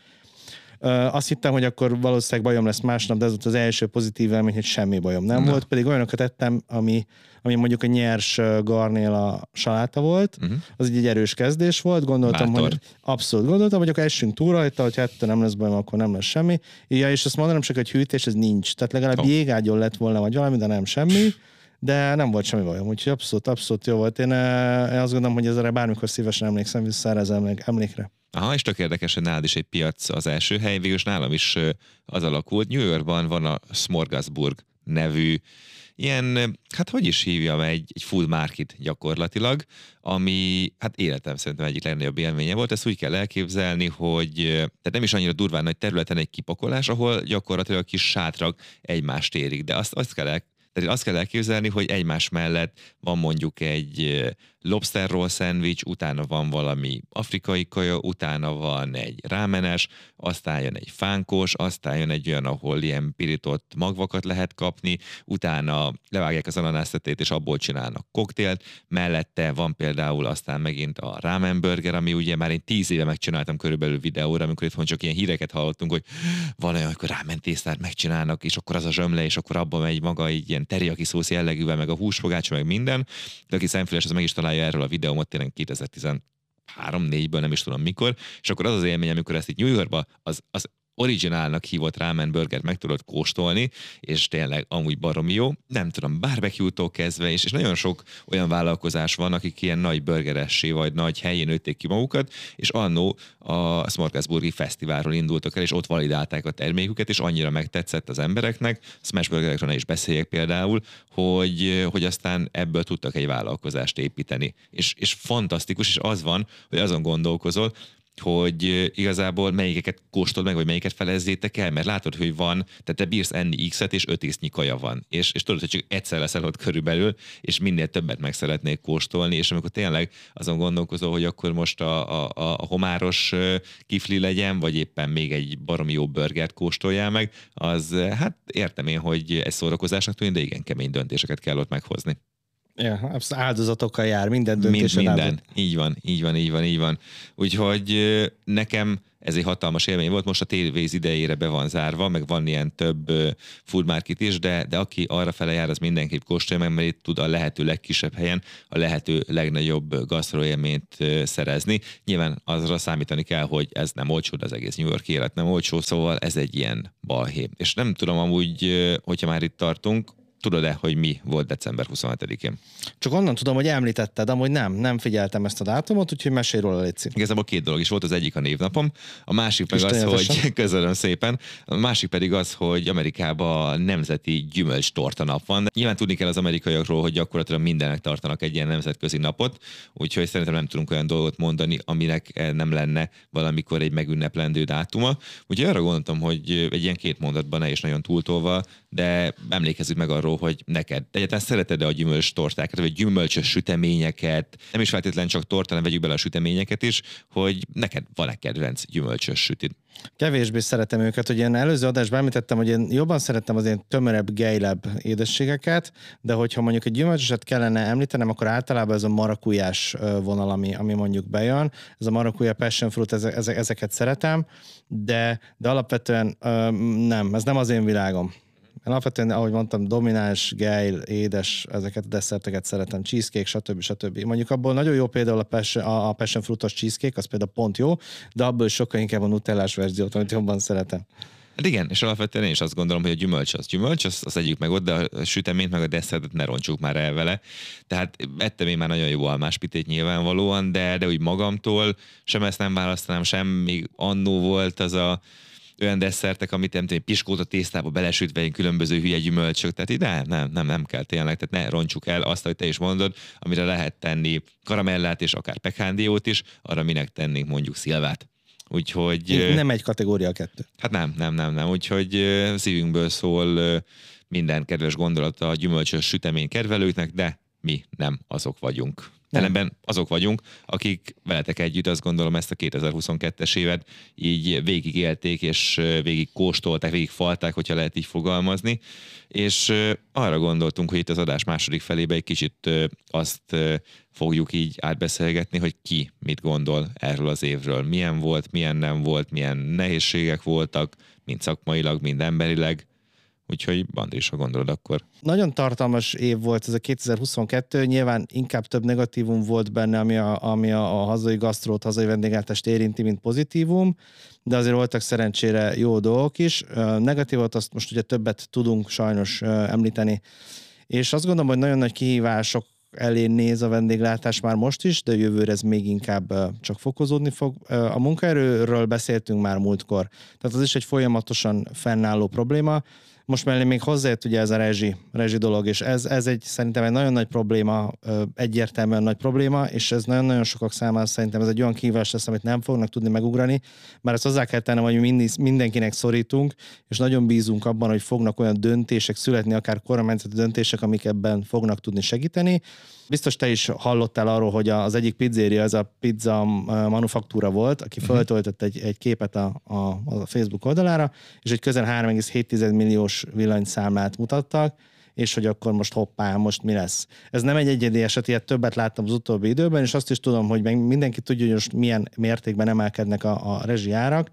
azt hittem, hogy akkor valószínűleg bajom lesz másnap, de ez volt az első pozitív élmény, hogy semmi bajom nem Na. volt, pedig olyanokat ettem, ami, ami mondjuk a nyers garnéla saláta volt, uh-huh. az egy, egy erős kezdés volt, gondoltam, Bátor. hogy abszolút gondoltam, hogy akkor essünk túl rajta, hogy hát nem lesz bajom, akkor nem lesz semmi. Ja, és azt mondanom csak, hogy hűtés ez nincs. Tehát legalább oh. jégágyon lett volna, vagy valami, de nem semmi de nem volt semmi bajom, úgyhogy abszolút, abszolút jó volt. Én, én azt gondolom, hogy ezzel bármikor szívesen emlékszem vissza erre az emlékre. Aha, és tök érdekes, hogy nálad is egy piac az első hely, végül nálam is az alakult. New Yorkban van a Smorgasburg nevű ilyen, hát hogy is hívjam, egy, egy full market gyakorlatilag, ami hát életem szerintem egyik legnagyobb élménye volt. Ezt úgy kell elképzelni, hogy tehát nem is annyira durván nagy területen egy kipakolás, ahol gyakorlatilag kis sátrak egymást érik, de azt, azt kell el, tehát azt kell elképzelni, hogy egymás mellett van mondjuk egy lobster roll szendvics, utána van valami afrikai kaja, utána van egy rámenes, aztán jön egy fánkos, aztán jön egy olyan, ahol ilyen pirított magvakat lehet kapni, utána levágják az ananásztetét, és abból csinálnak koktélt, mellette van például aztán megint a ramen burger, ami ugye már én tíz éve megcsináltam körülbelül videóra, amikor itt csak ilyen híreket hallottunk, hogy van olyan, hogy rámen tésztát megcsinálnak, és akkor az a zsömle, és akkor abban megy maga egy ilyen teriyaki szósz jellegűvel, meg a húsfogács, meg minden. De aki szemfüles, az meg is találja erről a videómat tényleg 2013 4-ből, nem is tudom mikor, és akkor az az élmény, amikor ezt itt New Yorkba, az, az originálnak hívott ramen burger meg tudod kóstolni, és tényleg amúgy baromi jó. Nem tudom, barbecue-tól kezdve, és, és nagyon sok olyan vállalkozás van, akik ilyen nagy burgeressé vagy nagy helyén nőtték ki magukat, és annó a Smorgasburgi Fesztiválról indultak el, és ott validálták a terméküket, és annyira megtetszett az embereknek, Smash Burgerekről ne is beszéljek például, hogy, hogy aztán ebből tudtak egy vállalkozást építeni. És, és fantasztikus, és az van, hogy azon gondolkozol, hogy igazából melyikeket kóstolod meg, vagy melyiket felezzétek el, mert látod, hogy van, tehát te bírsz enni X-et, és öt észnyi kaja van. És, és tudod, hogy csak egyszer leszel ott körülbelül, és minél többet meg szeretnék kóstolni, és amikor tényleg azon gondolkozol, hogy akkor most a, a, a homáros kifli legyen, vagy éppen még egy baromi jó burgert kóstoljál meg, az hát értem én, hogy egy szórakozásnak tűnik, de igen kemény döntéseket kell ott meghozni. Ja, áldozatokkal jár, minden döntés. Mind, minden, áldozat. így van, így van, így van, így van. Úgyhogy nekem ez egy hatalmas élmény volt, most a tévéz idejére be van zárva, meg van ilyen több food market is, de, de aki arra fele jár, az mindenképp kóstolja meg, mert itt tud a lehető legkisebb helyen a lehető legnagyobb gasztroélményt szerezni. Nyilván azra számítani kell, hogy ez nem olcsó, de az egész New York élet nem olcsó, szóval ez egy ilyen balhé. És nem tudom amúgy, hogyha már itt tartunk, tudod-e, hogy mi volt december 27-én? Csak onnan tudom, hogy említetted, amúgy nem, nem figyeltem ezt a dátumot, úgyhogy mesélj róla, Léci. Igazából két dolog is volt, az egyik a névnapom, a másik meg az, hogy köszönöm szépen, a másik pedig az, hogy Amerikában nemzeti gyümölcs nap van. Nyilván tudni kell az amerikaiakról, hogy gyakorlatilag mindennek tartanak egy ilyen nemzetközi napot, úgyhogy szerintem nem tudunk olyan dolgot mondani, aminek nem lenne valamikor egy megünneplendő dátuma. Úgyhogy arra gondoltam, hogy egy ilyen két mondatban ne is nagyon túltolva, de emlékezzük meg arról, hogy neked egyáltalán szereted-e a gyümölcs tortákat, vagy gyümölcsös süteményeket, nem is feltétlenül csak torta, hanem vegyük bele a süteményeket is, hogy neked van-e kedvenc gyümölcsös sütid? Kevésbé szeretem őket, hogy én előző adásban említettem, hogy én jobban szerettem az ilyen tömörebb, gejlebb édességeket, de hogyha mondjuk egy gyümölcsöset kellene említenem, akkor általában ez a marakujás vonal, ami, ami mondjuk bejön. Ez a marakuja passion fruit, ezeket szeretem, de, de alapvetően nem, ez nem az én világom. Én alapvetően, ahogy mondtam, domináns, gejl, édes, ezeket a desszerteket szeretem, cheesecake, stb. stb. Mondjuk abból nagyon jó például a passion, a passion fruitos cheesecake, az például pont jó, de abból sokkal inkább a nutellás verziót, amit jobban szeretem. Hát igen, és alapvetően én is azt gondolom, hogy a gyümölcs az gyümölcs, azt, azt együk meg ott, de a süteményt meg a desszertet ne roncsuk már el vele. Tehát ettem én már nagyon jó almáspitét nyilvánvalóan, de, de úgy magamtól sem ezt nem választanám, sem még annó volt az a olyan desszertek, amit nem tudom, piskóta tésztába belesütve egy különböző hülye gyümölcsök, tehát ide nem, nem, nem kell tényleg, tehát ne roncsuk el azt, hogy te is mondod, amire lehet tenni karamellát és akár pekándiót is, arra minek tennénk mondjuk szilvát. Úgyhogy... Nem egy kategória kettő. Hát nem, nem, nem, nem. Úgyhogy szívünkből szól minden kedves gondolata a gyümölcsös sütemény kedvelőknek, de mi nem azok vagyunk. Ellenben azok vagyunk, akik veletek együtt azt gondolom ezt a 2022-es évet így végigélték, és végig kóstolták, végig falták, hogyha lehet így fogalmazni, és arra gondoltunk, hogy itt az adás második felébe egy kicsit azt fogjuk így átbeszélgetni, hogy ki mit gondol erről az évről. Milyen volt, milyen nem volt, milyen nehézségek voltak, mind szakmailag, mind emberileg, Úgyhogy Andris, ha gondolod, akkor... Nagyon tartalmas év volt ez a 2022, nyilván inkább több negatívum volt benne, ami a, ami a, a hazai gasztrót, hazai vendéglátást érinti, mint pozitívum, de azért voltak szerencsére jó dolgok is. Negatívot azt most ugye többet tudunk sajnos említeni, és azt gondolom, hogy nagyon nagy kihívások elé néz a vendéglátás már most is, de jövőre ez még inkább csak fokozódni fog. A munkaerőről beszéltünk már múltkor, tehát az is egy folyamatosan fennálló probléma. Most mellé még hozzájött ugye ez a rezsi, rezsi dolog, és ez, ez egy szerintem egy nagyon nagy probléma, egyértelműen nagy probléma, és ez nagyon-nagyon sokak számára szerintem ez egy olyan kihívás lesz, amit nem fognak tudni megugrani, mert ezt hozzá kell tennem, hogy mindig, mindenkinek szorítunk, és nagyon bízunk abban, hogy fognak olyan döntések születni, akár kormányzati döntések, amik ebben fognak tudni segíteni. Biztos te is hallottál arról, hogy az egyik pizzéria, ez a pizza manufaktúra volt, aki mhm. föltöltött egy, egy képet a, a, a Facebook oldalára, és egy közel 3,7 milliós villanyszámlát mutattak, és hogy akkor most hoppá, most mi lesz. Ez nem egy egyedi eset, ilyet többet láttam az utóbbi időben, és azt is tudom, hogy mindenki tudja, hogy most milyen mértékben emelkednek a, a rezsijárak,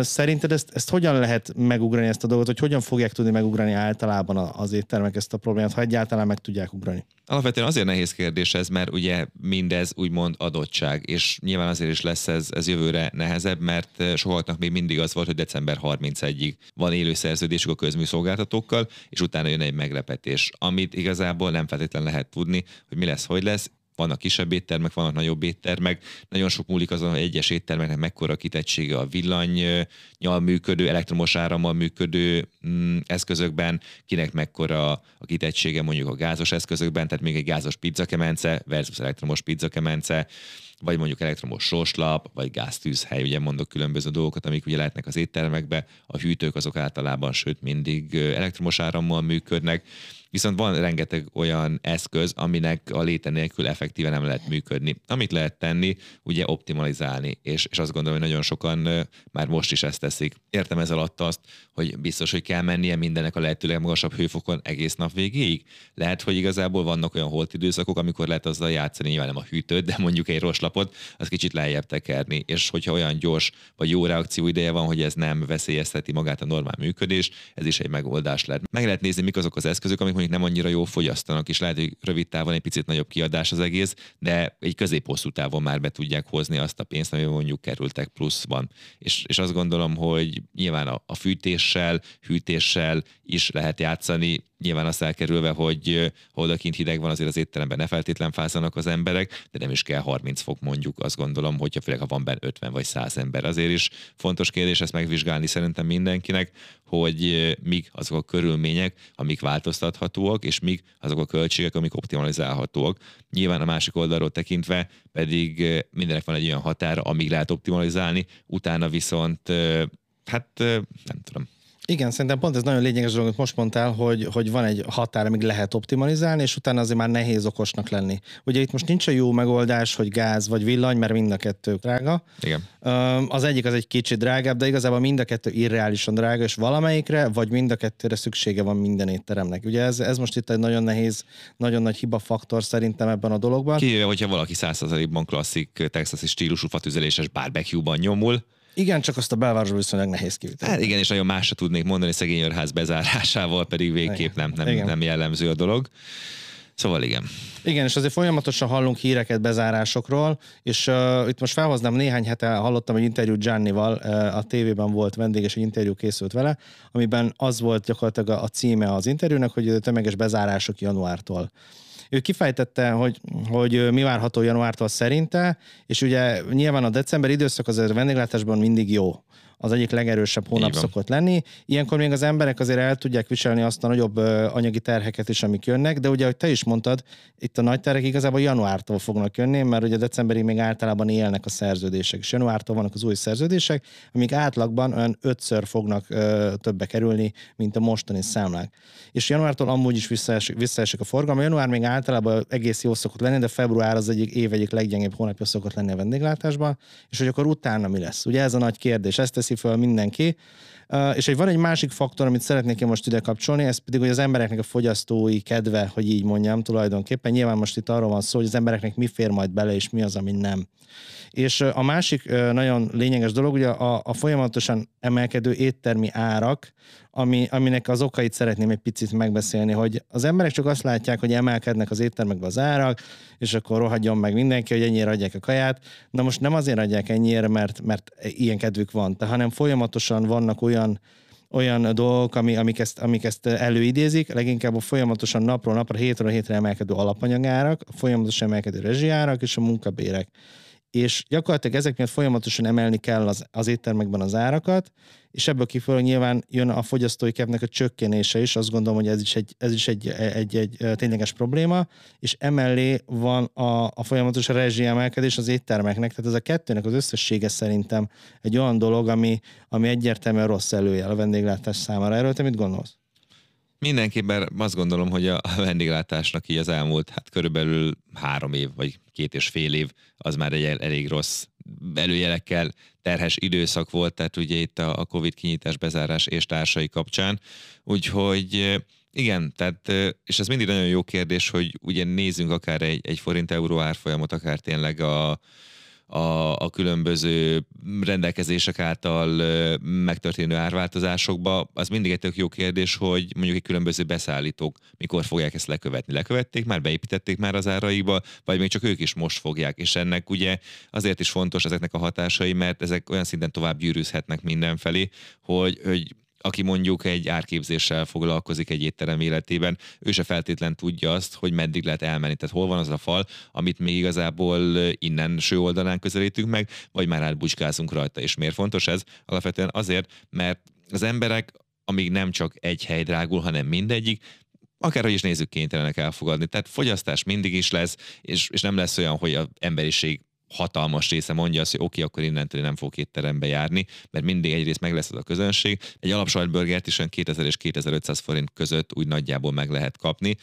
Szerinted ezt, ezt hogyan lehet megugrani ezt a dolgot, hogy hogyan fogják tudni megugrani általában az éttermek ezt a problémát, ha egyáltalán meg tudják ugrani? Alapvetően azért nehéz kérdés ez, mert ugye mindez úgymond adottság, és nyilván azért is lesz ez, ez jövőre nehezebb, mert sokaknak még mindig az volt, hogy december 31-ig van élő szerződésük a közműszolgáltatókkal, és utána jön egy meglepetés, amit igazából nem feltétlenül lehet tudni, hogy mi lesz, hogy lesz, vannak kisebb éttermek, vannak nagyobb éttermek, nagyon sok múlik azon, hogy egyes éttermeknek mekkora kitettsége a villanyjal működő, elektromos árammal működő mm, eszközökben, kinek mekkora a kitettsége mondjuk a gázos eszközökben, tehát még egy gázos pizzakemence versus elektromos pizzakemence, vagy mondjuk elektromos sorslap, vagy gáztűzhely, ugye mondok különböző dolgokat, amik ugye lehetnek az éttermekbe, a hűtők azok általában, sőt mindig elektromos árammal működnek, Viszont van rengeteg olyan eszköz, aminek a léte nélkül effektíven nem lehet működni. Amit lehet tenni, ugye optimalizálni, és, és azt gondolom, hogy nagyon sokan már most is ezt teszik. Értem ez alatt azt, hogy biztos, hogy kell mennie mindennek a lehetőleg magasabb hőfokon egész nap végéig. Lehet, hogy igazából vannak olyan holt időszakok, amikor lehet azzal játszani, nyilván nem a hűtőt, de mondjuk egy roslapot, az kicsit lejjebb tekerni. És hogyha olyan gyors vagy jó reakció ideje van, hogy ez nem veszélyezteti magát a normál működést, ez is egy megoldás lehet. Meg lehet nézni, mik azok az eszközök, amik mondjuk nem annyira jó fogyasztanak, és lehet, hogy rövid távon egy picit nagyobb kiadás az egész, de egy közép-hosszú távon már be tudják hozni azt a pénzt, ami mondjuk kerültek pluszban. És, és azt gondolom, hogy nyilván a, a fűtéssel, hűtéssel is lehet játszani, nyilván azt elkerülve, hogy odakint hideg van, azért az étteremben ne feltétlen fázzanak az emberek, de nem is kell 30 fok mondjuk, azt gondolom, hogyha főleg ha van benne 50 vagy 100 ember. Azért is fontos kérdés ezt megvizsgálni szerintem mindenkinek, hogy mik azok a körülmények, amik változtathatóak, és mik azok a költségek, amik optimalizálhatók. Nyilván a másik oldalról tekintve pedig mindenek van egy olyan határa, amíg lehet optimalizálni, utána viszont hát nem tudom, igen, szerintem pont ez nagyon lényeges dolog, amit most mondtál, hogy, hogy van egy határ, amíg lehet optimalizálni, és utána azért már nehéz okosnak lenni. Ugye itt most nincs a jó megoldás, hogy gáz vagy villany, mert mind a kettő drága. Igen. Az egyik az egy kicsit drágább, de igazából mind a kettő irreálisan drága, és valamelyikre, vagy mind a kettőre szüksége van minden étteremnek. Ugye ez, ez most itt egy nagyon nehéz, nagyon nagy hiba faktor szerintem ebben a dologban. Kivéve, hogyha valaki százszerzalékban klasszik texasi stílusú fatüzeléses barbecue-ban nyomul, igen, csak azt a belvárosban viszonylag nehéz kivitelni. Hát igen, és nagyon másra tudnék mondani, szegény őrház bezárásával pedig végképp nem, nem, nem jellemző a dolog. Szóval igen. Igen, és azért folyamatosan hallunk híreket bezárásokról, és uh, itt most felhoznám néhány hete hallottam egy interjút Giannival, uh, a tévében volt vendég, és egy interjú készült vele, amiben az volt gyakorlatilag a, a címe az interjúnak, hogy tömeges bezárások januártól. Ő kifejtette, hogy, hogy mi várható januártól szerinte, és ugye nyilván a december időszak az a vendéglátásban mindig jó az egyik legerősebb hónap szokott lenni. Ilyenkor még az emberek azért el tudják viselni azt a nagyobb anyagi terheket is, amik jönnek, de ugye, ahogy te is mondtad, itt a nagy terhek igazából januártól fognak jönni, mert ugye decemberig még általában élnek a szerződések, és januártól vannak az új szerződések, amik átlagban olyan ötször fognak ö, többe kerülni, mint a mostani számlák. És januártól amúgy is visszaesik, visszaesik a forgalom. Január még általában egész jó szokott lenni, de február az egyik év egyik leggyengébb hónapja szokott lenni a vendéglátásban, és hogy akkor utána mi lesz? Ugye ez a nagy kérdés. Ezt teszi föl mindenki. És egy van egy másik faktor, amit szeretnék én most ide kapcsolni, ez pedig, hogy az embereknek a fogyasztói kedve, hogy így mondjam, tulajdonképpen. Nyilván most itt arról van szó, hogy az embereknek mi fér majd bele, és mi az, ami nem. És a másik nagyon lényeges dolog, ugye a, a folyamatosan emelkedő éttermi árak, ami, aminek az okait szeretném egy picit megbeszélni, hogy az emberek csak azt látják, hogy emelkednek az éttermekbe az árak, és akkor rohadjon meg mindenki, hogy ennyire adják a kaját. Na most nem azért adják ennyire, mert, mert ilyen kedvük van, hanem folyamatosan vannak olyan olyan dolgok, ami, amik, ezt, amik ezt előidézik, leginkább a folyamatosan napról napra, hétről hétre emelkedő alapanyagárak, folyamatosan emelkedő rezsiárak és a munkabérek és gyakorlatilag ezek miatt folyamatosan emelni kell az, az éttermekben az árakat, és ebből kifolyólag nyilván jön a fogyasztói kepnek a csökkenése is, azt gondolom, hogy ez is egy, ez is egy, egy, egy, egy tényleges probléma, és emellé van a, a folyamatos rezsi emelkedés az éttermeknek, tehát ez a kettőnek az összessége szerintem egy olyan dolog, ami, ami egyértelműen rossz előjel a vendéglátás számára. Erről te mit gondolsz? Mindenképpen azt gondolom, hogy a vendéglátásnak így az elmúlt hát körülbelül három év, vagy két és fél év, az már egy elég rossz előjelekkel terhes időszak volt, tehát ugye itt a Covid kinyitás, bezárás és társai kapcsán. Úgyhogy igen, tehát, és ez mindig nagyon jó kérdés, hogy ugye nézzünk akár egy, egy forint-euró árfolyamot, akár tényleg a, a, a különböző rendelkezések által megtörténő árváltozásokba, az mindig egy tök jó kérdés, hogy mondjuk egy különböző beszállítók mikor fogják ezt lekövetni. Lekövették már, beépítették már az áraikba, vagy még csak ők is most fogják, és ennek ugye azért is fontos ezeknek a hatásai, mert ezek olyan szinten tovább gyűrűzhetnek mindenfelé, hogy, hogy aki mondjuk egy árképzéssel foglalkozik egy étterem életében, ő se feltétlen tudja azt, hogy meddig lehet elmenni. Tehát hol van az a fal, amit még igazából innen ső oldalán közelítünk meg, vagy már átbucskázunk rajta. És miért fontos ez? Alapvetően azért, mert az emberek, amíg nem csak egy hely drágul, hanem mindegyik, akárhogy is nézzük, kénytelenek elfogadni. Tehát fogyasztás mindig is lesz, és, és nem lesz olyan, hogy az emberiség hatalmas része mondja azt, hogy oké, okay, akkor innentől nem fog étterembe járni, mert mindig egyrészt meg lesz az a közönség. Egy alapsajtburgert is olyan 2000 és 2500 forint között úgy nagyjából meg lehet kapni,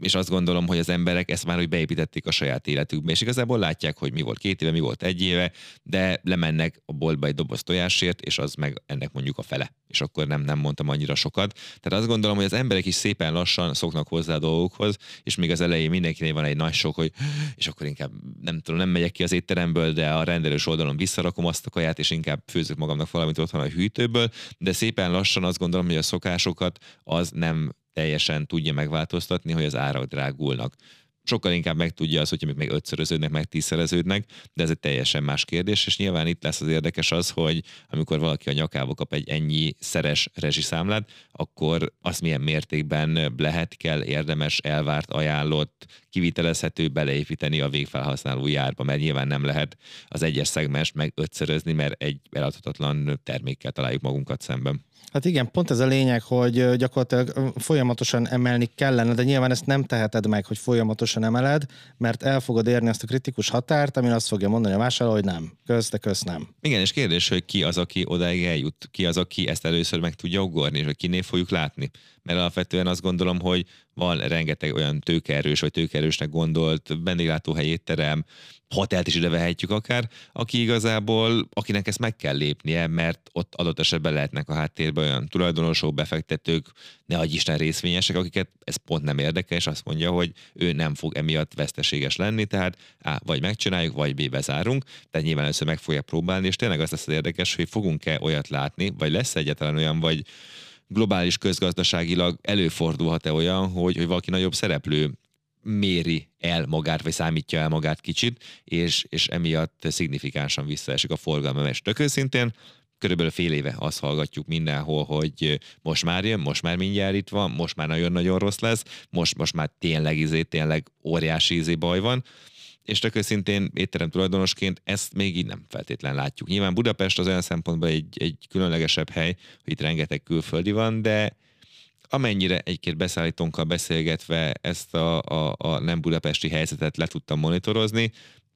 és azt gondolom, hogy az emberek ezt már hogy beépítették a saját életükbe, és igazából látják, hogy mi volt két éve, mi volt egy éve, de lemennek a boltba egy doboz tojásért, és az meg ennek mondjuk a fele. És akkor nem, nem mondtam annyira sokat. Tehát azt gondolom, hogy az emberek is szépen lassan szoknak hozzá a dolgokhoz, és még az elején mindenkinél van egy nagy sok, hogy és akkor inkább nem tudom, nem megyek ki az étteremből, de a rendelős oldalon visszarakom azt a kaját, és inkább főzök magamnak valamit otthon a hűtőből, de szépen lassan azt gondolom, hogy a szokásokat az nem teljesen tudja megváltoztatni, hogy az árak drágulnak. sokkal inkább megtudja az, hogyha meg ötszöröződnek, meg tízszereződnek, de ez egy teljesen más kérdés, és nyilván itt lesz az érdekes az, hogy amikor valaki a nyakába kap egy ennyi szeres rezsiszámlát, akkor azt milyen mértékben lehet, kell, érdemes, elvárt, ajánlott, kivitelezhető beleépíteni a végfelhasználó járba, mert nyilván nem lehet az egyes szegmest meg ötszörözni, mert egy eladhatatlan termékkel találjuk magunkat szemben. Hát igen, pont ez a lényeg, hogy gyakorlatilag folyamatosan emelni kellene, de nyilván ezt nem teheted meg, hogy folyamatosan emeled, mert el fogod érni azt a kritikus határt, amin azt fogja mondani a vásárló, hogy nem, kösz, de kösz nem. Igen, és kérdés, hogy ki az, aki odáig eljut, ki az, aki ezt először meg tudja ugorni, és hogy kinél fogjuk látni. Mert alapvetően azt gondolom, hogy van rengeteg olyan tőkerős, vagy tőkerősnek gondolt vendéglátó étterem, hotelt is ide vehetjük akár, aki igazából, akinek ezt meg kell lépnie, mert ott adott esetben lehetnek a háttérben olyan tulajdonosok, befektetők, ne adj Isten részvényesek, akiket ez pont nem érdekel, és azt mondja, hogy ő nem fog emiatt veszteséges lenni, tehát á, vagy megcsináljuk, vagy B bezárunk, tehát nyilván először meg fogja próbálni, és tényleg az lesz az érdekes, hogy fogunk-e olyat látni, vagy lesz egyáltalán olyan, vagy globális közgazdaságilag előfordulhat-e olyan, hogy, hogy valaki nagyobb szereplő méri el magát, vagy számítja el magát kicsit, és, és emiatt szignifikánsan visszaesik a forgalma, mert tök körülbelül fél éve azt hallgatjuk mindenhol, hogy most már jön, most már mindjárt itt van, most már nagyon-nagyon rossz lesz, most, most már tényleg izé, tényleg óriási izé baj van, és tök őszintén étterem tulajdonosként ezt még így nem feltétlen látjuk. Nyilván Budapest az olyan szempontból egy, egy különlegesebb hely, hogy itt rengeteg külföldi van, de amennyire egy-két beszállítónkkal beszélgetve ezt a, a, a nem budapesti helyzetet le tudtam monitorozni,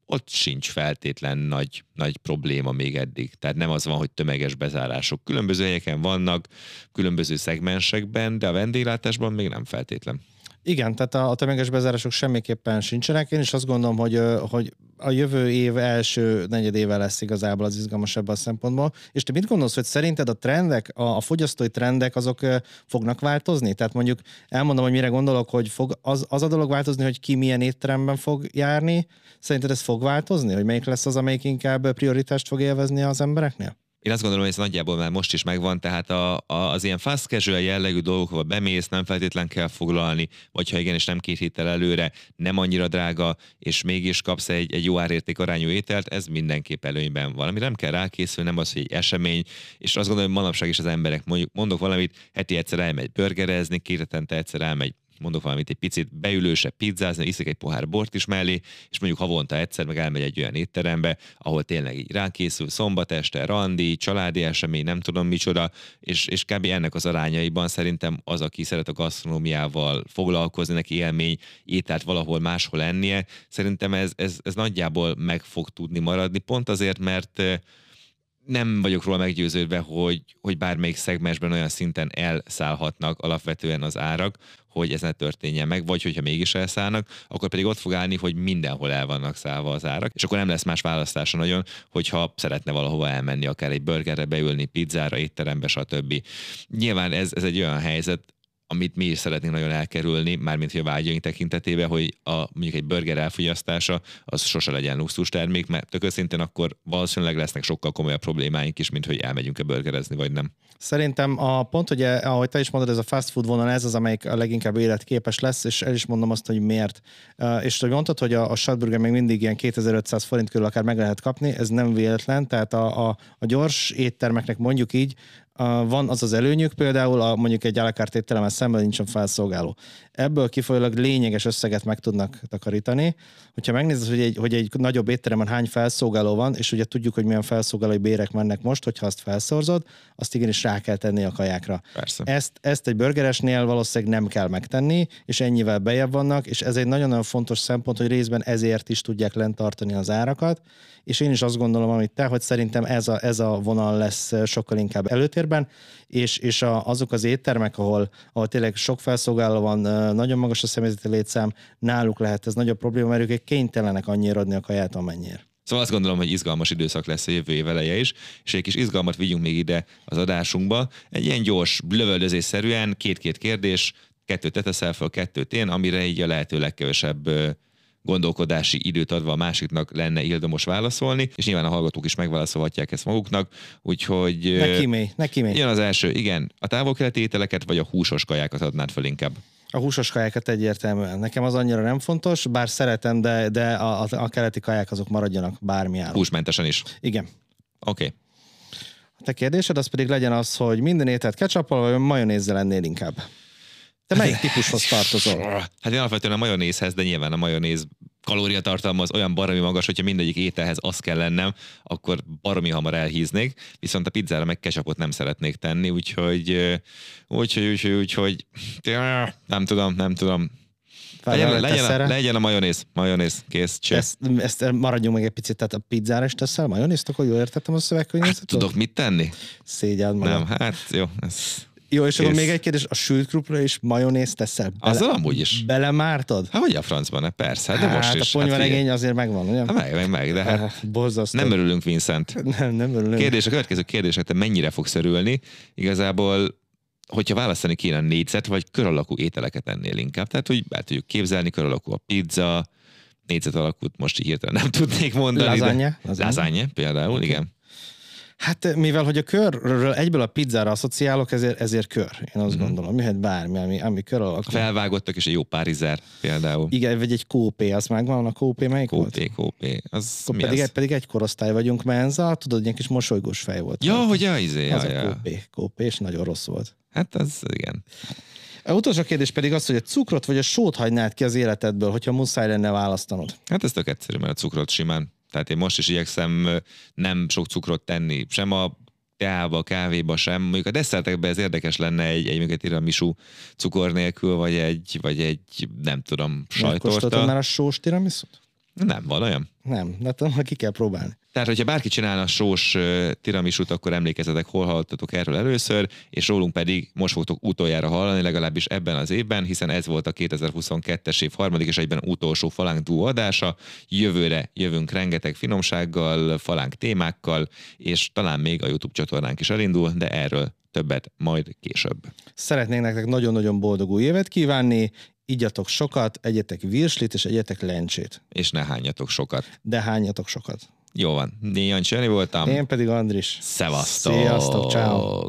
ott sincs feltétlen nagy, nagy probléma még eddig. Tehát nem az van, hogy tömeges bezárások. Különböző helyeken vannak, különböző szegmensekben, de a vendéglátásban még nem feltétlen. Igen, tehát a, a tömeges bezárások semmiképpen sincsenek. Én is azt gondolom, hogy, hogy a jövő év első negyedéve lesz igazából az izgalmasabb a szempontból. És te mit gondolsz, hogy szerinted a trendek, a, a fogyasztói trendek azok fognak változni? Tehát mondjuk elmondom, hogy mire gondolok, hogy fog az, az a dolog változni, hogy ki milyen étteremben fog járni. Szerinted ez fog változni? Hogy melyik lesz az, amelyik inkább prioritást fog élvezni az embereknél? Én azt gondolom, hogy ez nagyjából már most is megvan, tehát a, a, az ilyen fast casual jellegű dolgokba bemész, nem feltétlen kell foglalni, vagy ha igen, és nem két héttel előre, nem annyira drága, és mégis kapsz egy, egy jó árérték arányú ételt, ez mindenképp előnyben van. Ami nem kell rákészülni, nem az, hogy egy esemény, és azt gondolom, hogy manapság is az emberek, mondjuk mondok valamit, heti egyszer elmegy burgerezni, két hetente egyszer elmegy mondok valamit, egy picit beülősebb pizzázni, iszik egy pohár bort is mellé, és mondjuk havonta egyszer meg elmegy egy olyan étterembe, ahol tényleg így rákészül szombat este, randi, családi esemény, nem tudom micsoda, és, és kb. ennek az arányaiban szerintem az, aki szeret a gasztronómiával foglalkozni, neki élmény, ételt valahol máshol ennie, szerintem ez, ez, ez nagyjából meg fog tudni maradni, pont azért, mert nem vagyok róla meggyőződve, hogy, hogy bármelyik szegmensben olyan szinten elszállhatnak alapvetően az árak, hogy ez ne történjen meg, vagy hogyha mégis elszállnak, akkor pedig ott fog állni, hogy mindenhol el vannak szállva az árak, és akkor nem lesz más választása nagyon, hogyha szeretne valahova elmenni, akár egy burgerre beülni, pizzára, étterembe, stb. Nyilván ez, ez egy olyan helyzet, amit mi is szeretnénk nagyon elkerülni, mármint hogy a vágyaink tekintetében, hogy a, mondjuk egy burger elfogyasztása az sose legyen luxus termék, mert tök őszintén akkor valószínűleg lesznek sokkal komolyabb problémáink is, mint hogy elmegyünk-e burgerezni, vagy nem. Szerintem a pont, hogy ahogy te is mondod, ez a fast food vonal, ez az, amelyik a leginkább életképes lesz, és el is mondom azt, hogy miért. És hogy mondtad, hogy a, a Shadburger még mindig ilyen 2500 forint körül akár meg lehet kapni, ez nem véletlen, tehát a, a, a gyors éttermeknek mondjuk így van az az előnyük például, a, mondjuk egy alakárt étteremmel szemben nincsen felszolgáló. Ebből kifolyólag lényeges összeget meg tudnak takarítani. Hogyha megnézed, hogy egy, hogy egy nagyobb étteremben hány felszolgáló van, és ugye tudjuk, hogy milyen felszolgálói bérek mennek most, hogyha azt felszorzod, azt igenis rá kell tenni a kajákra. Persze. Ezt, ezt egy burgeresnél valószínűleg nem kell megtenni, és ennyivel bejebb vannak, és ez egy nagyon-nagyon fontos szempont, hogy részben ezért is tudják lent tartani az árakat, és én is azt gondolom, amit te, hogy szerintem ez a, ez a vonal lesz sokkal inkább előtérben, és, és a, azok az éttermek, ahol, ahol tényleg sok felszolgáló van, nagyon magas a személyzeti létszám, náluk lehet ez nagyobb probléma, mert ők kénytelenek annyira adni a kaját, amennyire. Szóval azt gondolom, hogy izgalmas időszak lesz a jövő év eleje is, és egy kis izgalmat vigyünk még ide az adásunkba. Egy ilyen gyors, lövöldözésszerűen két-két kérdés, kettőt te teszel fel, kettőt én, amire így a lehető legkevesebb gondolkodási időt adva a másiknak lenne ildomos válaszolni, és nyilván a hallgatók is megválaszolhatják ezt maguknak, úgyhogy... Neki mi, neki mi. Jön az első, igen, a távol-keleti ételeket vagy a húsos kajákat adnád fel inkább? A húsos kajákat egyértelműen. Nekem az annyira nem fontos, bár szeretem, de, de a, a, a keleti kaják azok maradjanak bármi áron. Húsmentesen is. Igen. Oké. Okay. A te kérdésed az pedig legyen az, hogy minden ételt ketchuppal vagy majonézzel ennél inkább. Te melyik típushoz tartozol? Hát én alapvetően a majonézhez, de nyilván a majonéz kalóriatartalma az olyan baromi magas, hogyha mindegyik ételhez az kell lennem, akkor baromi hamar elhíznék, viszont a pizzára meg ketchupot nem szeretnék tenni, úgyhogy úgyhogy, úgyhogy, úgyhogy nem tudom, nem tudom. legyen, legyen, a, legyen a majonéz, majonéz, kész, cső. Ezt, ezt maradjunk meg egy picit, tehát a pizzára is teszel majonézt, akkor jól értettem a szövegkönyvet? Hát, tudok mit tenni? Szégyeld magam. Nem, hát jó, ez jó, és Kész. akkor még egy kérdés, a sült krupra is majonézt teszel? Bele, Azzal amúgy is. Belemártod? Hát hogy a francban, persze, hát, de hát, most is. a ponyvaregény hát, azért megvan, ugye? Hát meg, meg, meg, de hát Borzasztó. nem örülünk, Vincent. Nem, nem örülünk. Kérdés, a következő kérdés, te mennyire fogsz örülni? Igazából hogyha választani kéne négyzet vagy kör alakú ételeket ennél inkább. Tehát, hogy el tudjuk képzelni, kör alakú a pizza, négyzet alakút most így hirtelen nem tudnék mondani. Lasagne. Lasagne, például, okay. igen. Hát mivel, hogy a körről egyből a pizzára asszociálok, ezért, ezért kör. Én azt mm. gondolom, mihet bármi, ami, ami kör alakú. Felvágottak és egy jó párizer például. Igen, vagy egy kópé, az megvan, a kópé melyik kópé, volt? Kópé, Az mi pedig, az? pedig egy korosztály vagyunk menza, tudod, egy kis mosolygós fej volt. Ja, hogy ja, izé, az ja, a kópé, kópé, és nagyon rossz volt. Hát az igen. A utolsó kérdés pedig az, hogy a cukrot vagy a sót hagynád ki az életedből, hogyha muszáj lenne választanod. Hát ez tök egyszerű, mert a cukrot simán. Tehát én most is igyekszem nem sok cukrot tenni, sem a teába, kávéba sem. Mondjuk a desszertekben ez érdekes lenne egy, egy, egy tiramisu cukor nélkül, vagy egy, vagy egy nem tudom, sajtorta. már a sós tiramisut? Nem, van olyan? Nem, de tudom, ki kell próbálni. Tehát, hogyha bárki csinálna sós tiramisút, akkor emlékezetek, hol hallottatok erről először, és rólunk pedig most fogtok utoljára hallani, legalábbis ebben az évben, hiszen ez volt a 2022-es év harmadik és egyben utolsó falánk adása. Jövőre jövünk rengeteg finomsággal, falánk témákkal, és talán még a YouTube csatornánk is elindul, de erről többet majd később. Szeretnénk nektek nagyon-nagyon boldog új évet kívánni, igyatok sokat, egyetek virslit és egyetek lencsét. És ne hányatok sokat. De hányatok sokat. Jó van. Én Jancsi voltam. Én pedig Andris. Szevasztok. Sziasztok, ciao.